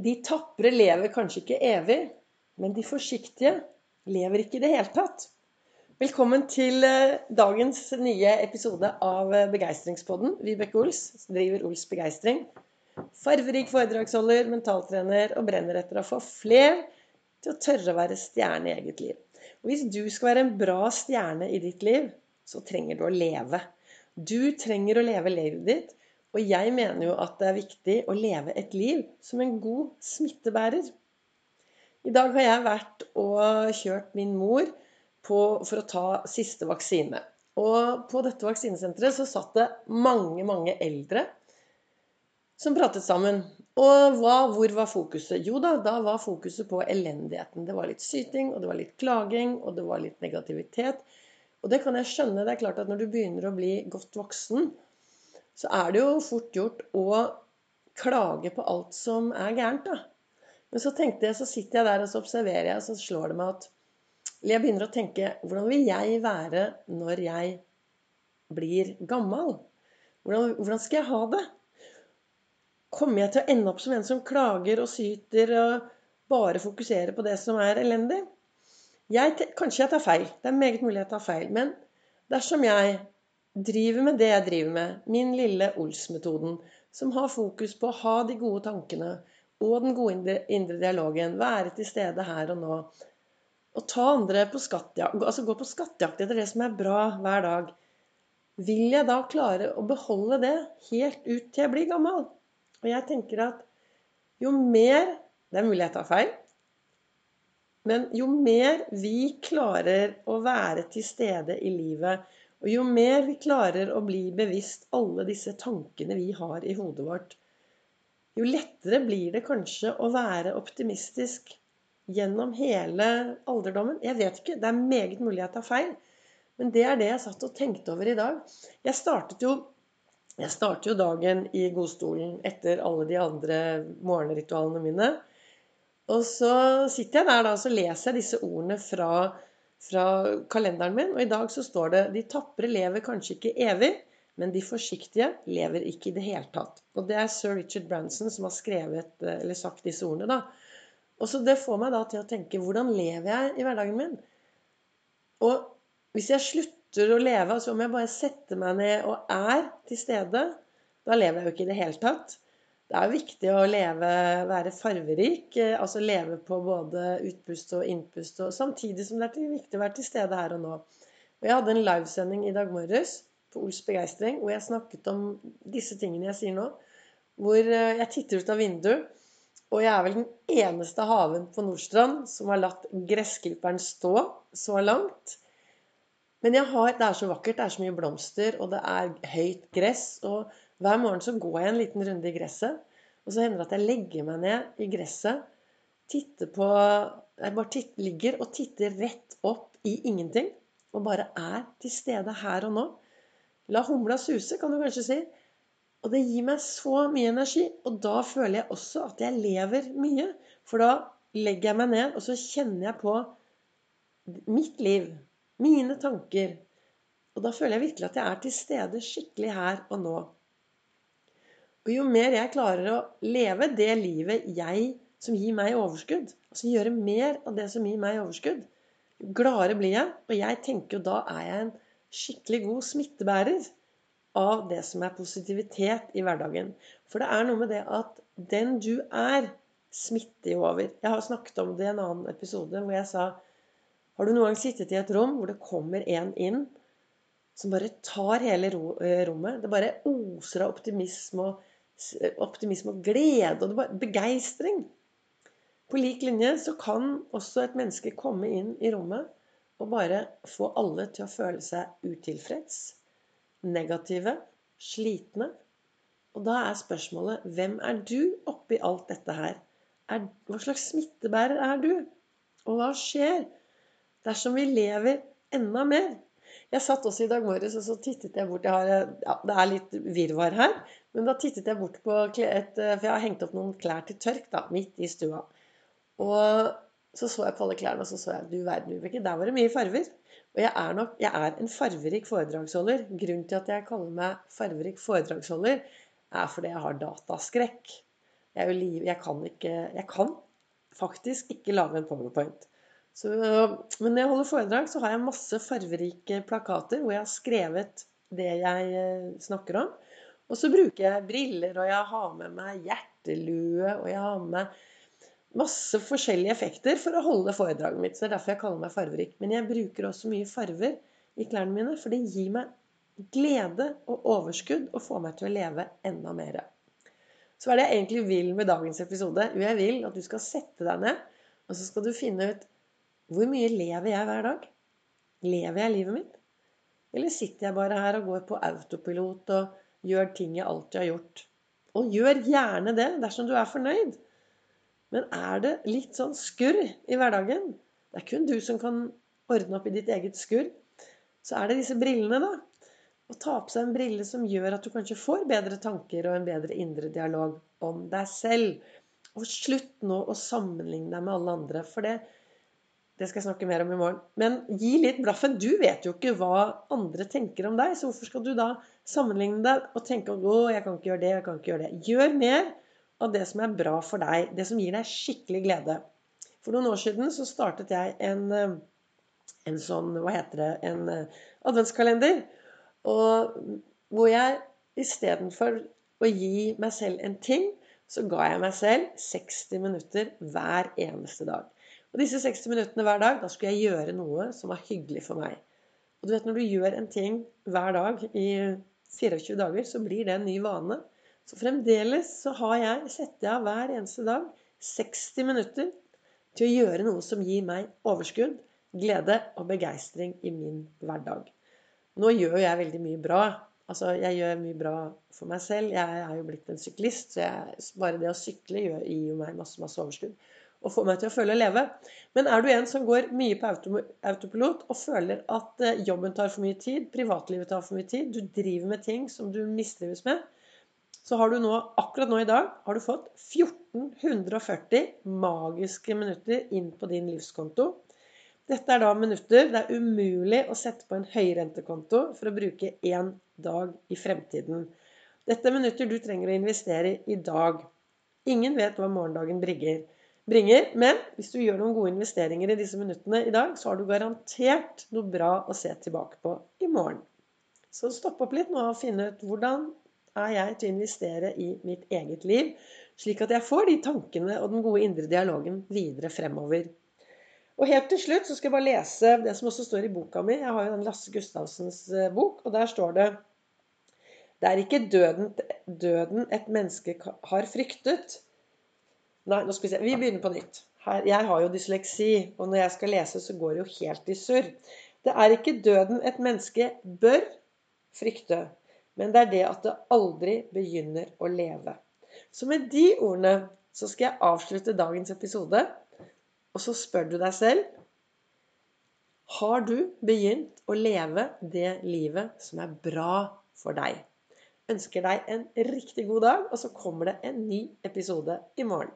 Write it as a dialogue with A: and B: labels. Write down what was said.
A: De tapre lever kanskje ikke evig, men de forsiktige lever ikke i det hele tatt. Velkommen til eh, dagens nye episode av eh, Begeistringspodden. Vibeke Ols driver Ols Begeistring. Farverik foredragsholder, mentaltrener og brenner etter å få fler til å tørre å være stjerne i eget liv. Og hvis du skal være en bra stjerne i ditt liv, så trenger du å leve. Du trenger å leve livet ditt og jeg mener jo at det er viktig å leve et liv som en god smittebærer. I dag har jeg vært og kjørt min mor på, for å ta siste vaksine. Og på dette vaksinesenteret så satt det mange, mange eldre som pratet sammen. Og hva, hvor var fokuset? Jo da, da var fokuset på elendigheten. Det var litt syting, og det var litt klaging, og det var litt negativitet. Og det kan jeg skjønne. Det er klart at når du begynner å bli godt voksen, så er det jo fort gjort å klage på alt som er gærent, da. Men så tenkte jeg, så sitter jeg der og så observerer jeg, og så slår det meg at Eller jeg begynner å tenke Hvordan vil jeg være når jeg blir gammel? Hvordan, hvordan skal jeg ha det? Kommer jeg til å ende opp som en som klager og syter og bare fokuserer på det som er elendig? Jeg, kanskje jeg tar feil. Det er meget mulig jeg tar feil. Men dersom jeg driver med det jeg driver med, min lille Ols-metoden, som har fokus på å ha de gode tankene og den gode indre, dialogen, være til stede her og nå, og ta andre på skattejakt, altså gå på skattejakt etter det som er bra hver dag, vil jeg da klare å beholde det helt ut til jeg blir gammel? Og jeg tenker at jo mer Det er mulig jeg tar feil. Men jo mer vi klarer å være til stede i livet, og jo mer vi klarer å bli bevisst alle disse tankene vi har i hodet vårt, jo lettere blir det kanskje å være optimistisk gjennom hele alderdommen. Jeg vet ikke. Det er meget mulig jeg tar feil. Men det er det jeg satt og tenkte over i dag. Jeg startet jo, jeg startet jo dagen i godstolen etter alle de andre morgenritualene mine. Og så sitter jeg der da og så leser jeg disse ordene fra fra kalenderen min. Og i dag så står det 'De tapre lever kanskje ikke evig, men de forsiktige lever ikke i det hele tatt'. Og det er sir Richard Branson som har skrevet, eh, eller sagt disse ordene. da. Og så Det får meg da til å tenke hvordan lever jeg i hverdagen min? Og hvis jeg slutter å leve, altså om jeg bare setter meg ned og er til stede, da lever jeg jo ikke i det hele tatt. Det er viktig å leve, være farverik, eh, altså leve på både utpust og innpust, og samtidig som det er viktig å være til stede her og nå. Og jeg hadde en livesending i dag morges på Ols Begeistring hvor jeg snakket om disse tingene jeg sier nå. Hvor eh, jeg titter ut av vinduet, og jeg er vel den eneste haven på Nordstrand som har latt gressklipperen stå så langt. Men har, det er så vakkert, det er så mye blomster, og det er høyt gress. og hver morgen så går jeg en liten runde i gresset. Og så hender det at jeg legger meg ned i gresset, titter på Jeg bare titter, ligger og titter rett opp i ingenting. Og bare er til stede her og nå. La humla suse, kan du kanskje si. Og det gir meg så mye energi. Og da føler jeg også at jeg lever mye. For da legger jeg meg ned, og så kjenner jeg på mitt liv. Mine tanker. Og da føler jeg virkelig at jeg er til stede skikkelig her og nå. Og jo mer jeg klarer å leve det livet jeg som gir meg overskudd, altså gjøre mer av det som gir meg overskudd, jo gladere blir jeg. Og jeg tenker jo da er jeg en skikkelig god smittebærer av det som er positivitet i hverdagen. For det er noe med det at den du er, smitter jo over. Jeg har snakket om det i en annen episode hvor jeg sa Har du noen gang sittet i et rom hvor det kommer en inn som bare tar hele eh, rommet? Det bare oser av optimisme og optimisme og glede og begeistring. På lik linje så kan også et menneske komme inn i rommet og bare få alle til å føle seg utilfreds, negative, slitne. Og da er spørsmålet hvem er du oppi alt dette her? Er, hva slags smittebærer er du? Og hva skjer dersom vi lever enda mer? Jeg satt også i dag morges og så tittet jeg bort jeg har, ja, Det er litt virvar her. Men da tittet jeg bort på et For jeg har hengt opp noen klær til tørk da, midt i stua. Og så så jeg på alle klærne, og så så jeg du verden, Vibeke, der var det mye farver. Og jeg er nok jeg er en farverik foredragsholder. Grunnen til at jeg kaller meg farverik foredragsholder, er fordi jeg har dataskrekk. Jeg, liv, jeg kan ikke Jeg kan faktisk ikke lage en powerpoint. Så, men når jeg holder foredrag, så har jeg masse farverike plakater hvor jeg har skrevet det jeg eh, snakker om. Og så bruker jeg briller, og jeg har med meg hjertelue, og jeg har med masse forskjellige effekter for å holde foredraget mitt. Så det er derfor jeg kaller meg farverik. Men jeg bruker også mye farver i klærne mine, for det gir meg glede og overskudd og får meg til å leve enda mer. Så hva er det jeg egentlig vil med dagens episode? Jo, jeg vil at du skal sette deg ned, og så skal du finne ut hvor mye lever jeg hver dag? Lever jeg livet mitt? Eller sitter jeg bare her og går på autopilot og gjør ting jeg alltid har gjort? Og gjør gjerne det dersom du er fornøyd. Men er det litt sånn skurr i hverdagen? Det er kun du som kan ordne opp i ditt eget skurr. Så er det disse brillene, da å ta på seg en brille som gjør at du kanskje får bedre tanker og en bedre indre dialog om deg selv. Og slutt nå å sammenligne deg med alle andre, for det, det skal jeg snakke mer om i morgen. Men gi litt blaffen. Du vet jo ikke hva andre tenker om deg, så hvorfor skal du da sammenligne deg og tenke å, jeg kan ikke gjøre det, jeg kan ikke gjøre det. Gjør mer av det som er bra for deg, det som gir deg skikkelig glede. For noen år siden så startet jeg en, eh, en sånn, hva heter det, en eh, adventskalender. Og hvor jeg istedenfor å gi meg selv en ting, så ga jeg meg selv 60 minutter hver eneste dag. Og disse 60 minuttene hver dag, da skulle jeg gjøre noe som var hyggelig for meg. Og du vet, når du gjør en ting hver dag i 24 dager, så blir det en ny vane. Så fremdeles så har jeg, setter jeg av hver eneste dag 60 minutter til å gjøre noe som gir meg overskudd, glede og begeistring i min hverdag. Nå gjør jeg veldig mye bra. Altså, jeg gjør mye bra for meg selv. Jeg er jo blitt en syklist, så jeg, bare det å sykle gir jo meg masse, masse overskudd. Og får meg til å føle å leve. Men er du en som går mye på autopilot og føler at eh, jobben tar for mye tid, privatlivet tar for mye tid, du driver med ting som du mistrives med, så har du nå, akkurat nå i dag, har du fått 1440 magiske minutter inn på din livskonto. Dette er da minutter det er umulig å sette på en høyrentekonto for å bruke én dag i fremtiden. Dette er minutter du trenger å investere i i dag. Ingen vet hva morgendagen bringer. Men hvis du gjør noen gode investeringer i disse minuttene i dag, så har du garantert noe bra å se tilbake på i morgen. Så stopp opp litt nå og finne ut hvordan er jeg til å investere i mitt eget liv, slik at jeg får de tankene og den gode indre dialogen videre fremover. Og helt til slutt så skal jeg bare lese det som også står i boka mi. Jeg har jo den Lasse Gustavsens eh, bok, og der står det Det er ikke døden, døden et menneske har fryktet. Nei, nå skal vi se. Vi begynner på nytt. Her, jeg har jo dysleksi, og når jeg skal lese, så går det jo helt i surr. Det er ikke døden et menneske bør frykte, men det er det at det aldri begynner å leve. Så med de ordene så skal jeg avslutte dagens episode. Og så spør du deg selv Har du begynt å leve det livet som er bra for deg? Ønsker deg en riktig god dag, og så kommer det en ny episode i morgen.